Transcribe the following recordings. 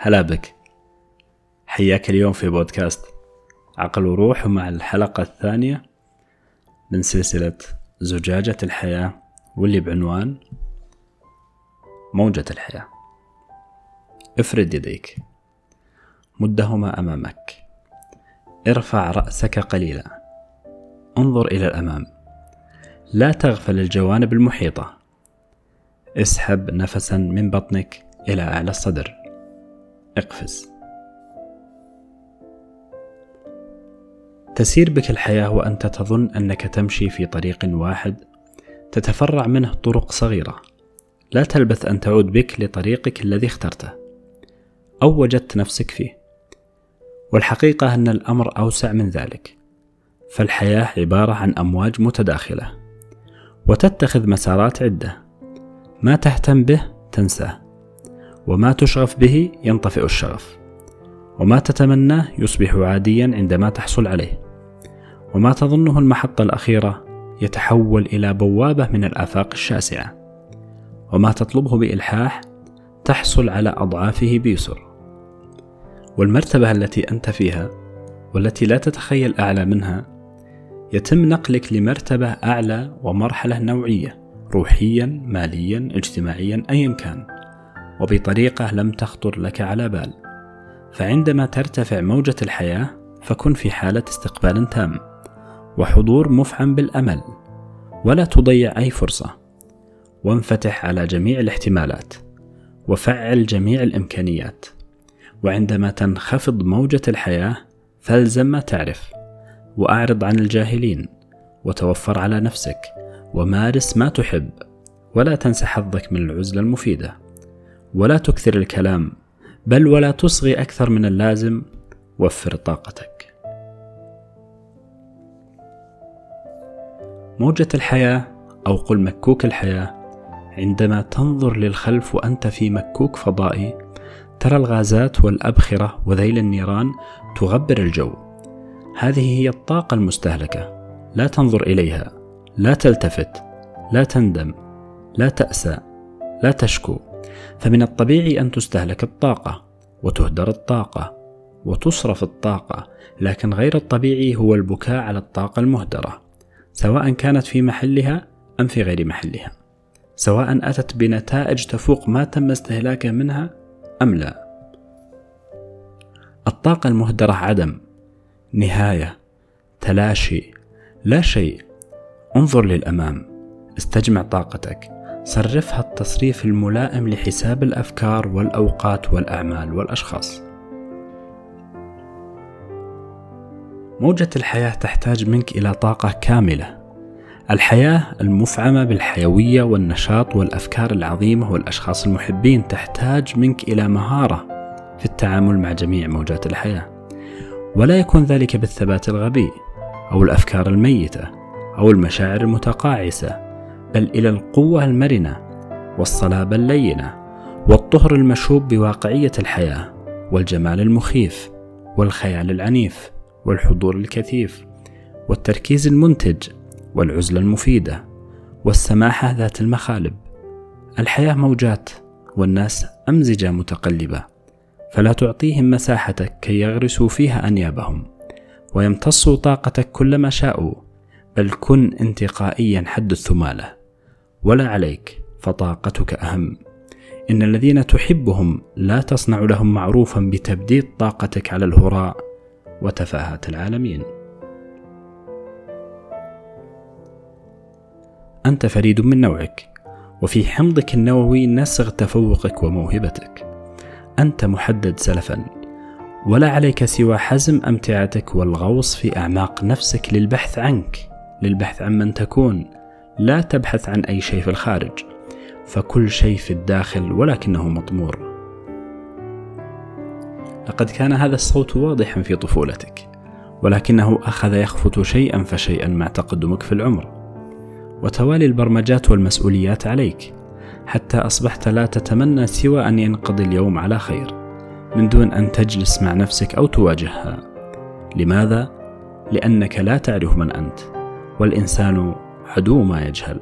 هلا بك. حياك اليوم في بودكاست عقل وروح ومع الحلقة الثانية من سلسلة زجاجة الحياة واللي بعنوان موجة الحياة. افرد يديك. مدهما أمامك. ارفع رأسك قليلا. انظر إلى الأمام. لا تغفل الجوانب المحيطة. اسحب نفسا من بطنك إلى أعلى الصدر. اقفز. تسير بك الحياة وأنت تظن أنك تمشي في طريق واحد. تتفرع منه طرق صغيرة. لا تلبث أن تعود بك لطريقك الذي اخترته. أو وجدت نفسك فيه. والحقيقة أن الأمر أوسع من ذلك. فالحياة عبارة عن أمواج متداخلة. وتتخذ مسارات عدة. ما تهتم به تنساه. وما تشغف به ينطفئ الشغف وما تتمناه يصبح عاديا عندما تحصل عليه. وما تظنه المحطة الأخيرة يتحول إلى بوابة من الآفاق الشاسعة. وما تطلبه بإلحاح تحصل على أضعافه بيسر. والمرتبة التي أنت فيها والتي لا تتخيل أعلى منها يتم نقلك لمرتبة أعلى ومرحلة نوعية روحيا ماليا اجتماعيا أيا كان. وبطريقة لم تخطر لك على بال. فعندما ترتفع موجة الحياة فكن في حالة استقبال تام. وحضور مفعم بالأمل. ولا تضيع أي فرصة. وانفتح على جميع الاحتمالات. وفعل جميع الإمكانيات. وعندما تنخفض موجة الحياة فالزم ما تعرف. وأعرض عن الجاهلين. وتوفر على نفسك. ومارس ما تحب. ولا تنس حظك من العزلة المفيدة. ولا تكثر الكلام بل ولا تصغي أكثر من اللازم وفر طاقتك. موجة الحياة أو قل مكوك الحياة عندما تنظر للخلف وأنت في مكوك فضائي ترى الغازات والأبخرة وذيل النيران تغبر الجو. هذه هي الطاقة المستهلكة لا تنظر إليها لا تلتفت لا تندم لا تأسى لا تشكو. فمن الطبيعي أن تستهلك الطاقة وتهدر الطاقة وتصرف الطاقة لكن غير الطبيعي هو البكاء على الطاقة المهدرة سواء كانت في محلها أم في غير محلها. سواء أتت بنتائج تفوق ما تم استهلاكه منها أم لا. الطاقة المهدرة عدم نهاية تلاشي لا شيء. انظر للأمام استجمع طاقتك. صرفها التصريف الملائم لحساب الأفكار والأوقات والأعمال والأشخاص. موجة الحياة تحتاج منك إلى طاقة كاملة. الحياة المفعمة بالحيوية والنشاط والأفكار العظيمة والأشخاص المحبين تحتاج منك إلى مهارة في التعامل مع جميع موجات الحياة. ولا يكون ذلك بالثبات الغبي أو الأفكار الميتة أو المشاعر المتقاعسة. بل إلى القوة المرنة والصلابة اللينة والطهر المشوب بواقعية الحياة والجمال المخيف والخيال العنيف والحضور الكثيف والتركيز المنتج والعزلة المفيدة والسماحة ذات المخالب. الحياة موجات والناس أمزجة متقلبة فلا تعطيهم مساحتك كي يغرسوا فيها أنيابهم ويمتصوا طاقتك كلما شاءوا بل كن انتقائيا حد الثمالة. ولا عليك فطاقتك أهم. إن الذين تحبهم لا تصنع لهم معروفا بتبديد طاقتك على الهراء. وتفاهات العالمين. أنت فريد من نوعك وفي حمضك النووي نسغ تفوقك وموهبتك. أنت محدد سلفا ولا عليك سوى حزم أمتعتك والغوص في أعماق نفسك للبحث عنك للبحث عن من تكون. لا تبحث عن أي شيء في الخارج فكل شيء في الداخل ولكنه مطمور لقد كان هذا الصوت واضحا في طفولتك ولكنه أخذ يخفت شيئا فشيئا مع تقدمك في العمر. وتوالي البرمجات والمسؤوليات عليك حتى أصبحت لا تتمنى سوى أن ينقضي اليوم على خير من دون أن تجلس مع نفسك أو تواجهها. لماذا؟ لأنك لا تعرف من أنت والإنسان عدو ما يجهل.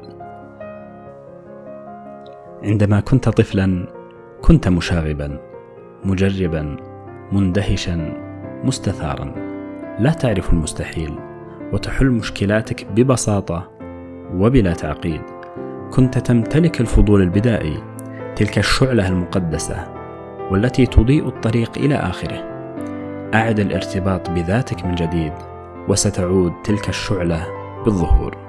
عندما كنت طفلا كنت مشاغبا مجربا مندهشا مستثارا. لا تعرف المستحيل وتحل مشكلاتك ببساطة وبلا تعقيد. كنت تمتلك الفضول البدائي تلك الشعلة المقدسة والتي تضيء الطريق إلى آخره. أعد الارتباط بذاتك من جديد وستعود تلك الشعلة بالظهور.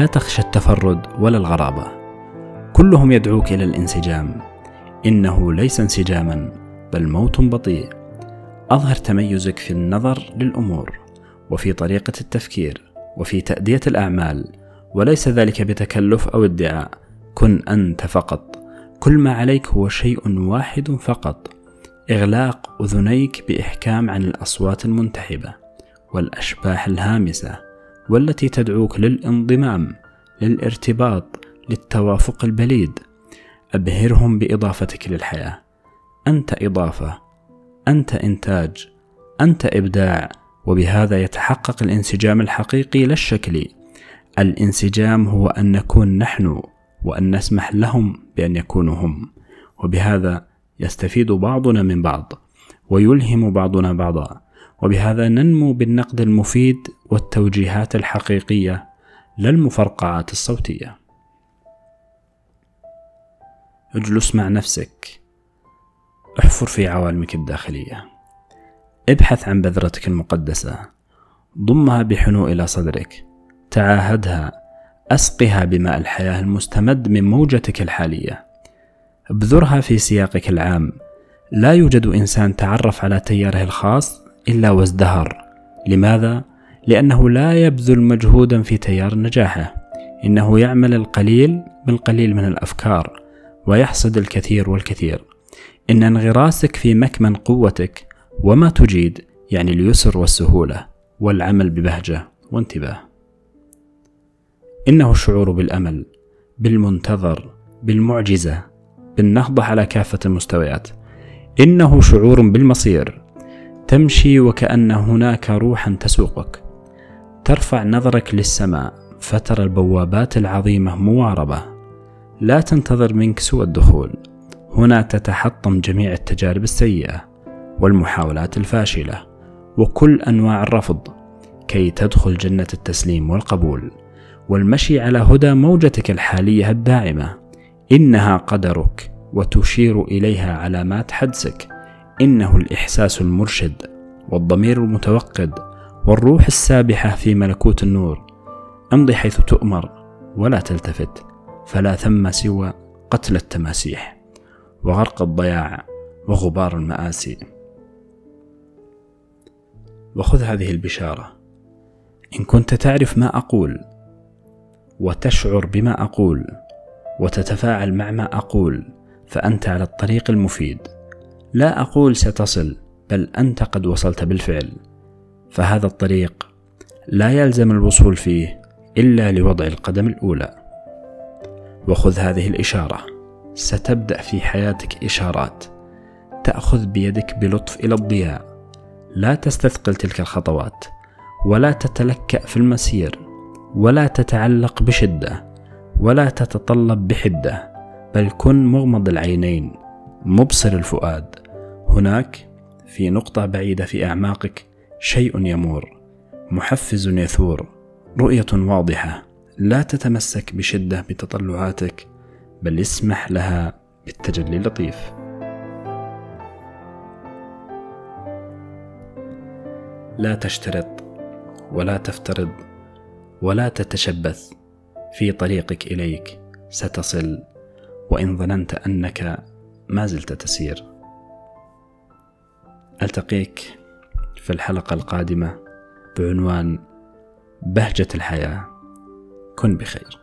لا تخشى التفرد ولا الغرابة. كلهم يدعوك إلى الانسجام. إنه ليس انسجاما بل موت بطيء. أظهر تميزك في النظر للأمور وفي طريقة التفكير وفي تأدية الأعمال وليس ذلك بتكلف أو ادعاء. كن أنت فقط. كل ما عليك هو شيء واحد فقط. إغلاق أذنيك بإحكام عن الأصوات المنتحبة والأشباح الهامسة. والتي تدعوك للانضمام للارتباط للتوافق البليد. أبهرهم بإضافتك للحياة. أنت إضافة أنت إنتاج أنت إبداع. وبهذا يتحقق الانسجام الحقيقي لا الشكلي الانسجام هو أن نكون نحن وأن نسمح لهم بأن يكونوا هم. وبهذا يستفيد بعضنا من بعض ويلهم بعضنا بعضا. وبهذا ننمو بالنقد المفيد والتوجيهات الحقيقية لا المفرقعات الصوتية. اجلس مع نفسك. احفر في عوالمك الداخلية. ابحث عن بذرتك المقدسة. ضمها بحنو إلى صدرك. تعاهدها. أسقها بماء الحياة المستمد من موجتك الحالية. ابذرها في سياقك العام. لا يوجد إنسان تعرف على تياره الخاص إلا وازدهر. لماذا؟ لأنه لا يبذل مجهودا في تيار نجاحه إنه يعمل القليل بالقليل من الأفكار ويحصد الكثير والكثير. إن انغراسك في مكمن قوتك وما تجيد يعني اليسر والسهولة والعمل ببهجة وانتباه. إنه الشعور بالأمل بالمنتظر بالمعجزة بالنهضة على كافة المستويات. إنه شعور بالمصير تمشي وكأن هناك روحا تسوقك. ترفع نظرك للسماء فترى البوابات العظيمة مواربة. لا تنتظر منك سوى الدخول. هنا تتحطم جميع التجارب السيئة والمحاولات الفاشلة وكل أنواع الرفض. كي تدخل جنة التسليم والقبول. والمشي على هدى موجتك الحالية الداعمة إنها قدرك وتشير إليها علامات حدسك. إنه الإحساس المرشد والضمير المتوقد والروح السابحة في ملكوت النور امضي حيث تؤمر ولا تلتفت فلا ثم سوى قتل التماسيح وغرق الضياع وغبار المآسي. وخذ هذه البشارة. إن كنت تعرف ما أقول وتشعر بما أقول وتتفاعل مع ما أقول فأنت على الطريق المفيد. لا أقول ستصل بل أنت قد وصلت بالفعل. فهذا الطريق لا يلزم الوصول فيه إلا لوضع القدم الأولى. وخذ هذه الإشارة. ستبدأ في حياتك إشارات. تأخذ بيدك بلطف إلى الضياء. لا تستثقل تلك الخطوات. ولا تتلكأ في المسير. ولا تتعلق بشدة. ولا تتطلب بحدة. بل كن مغمض العينين. مبصر الفؤاد. هناك في نقطة بعيدة في أعماقك شيء يمور محفز يثور رؤية واضحة. لا تتمسك بشدة بتطلعاتك بل اسمح لها بالتجلي اللطيف. لا تشترط ولا تفترض ولا تتشبث في طريقك إليك ستصل. وإن ظننت أنك ما زلت تسير. ألتقيك في الحلقة القادمة بعنوان بهجة الحياة. كن بخير.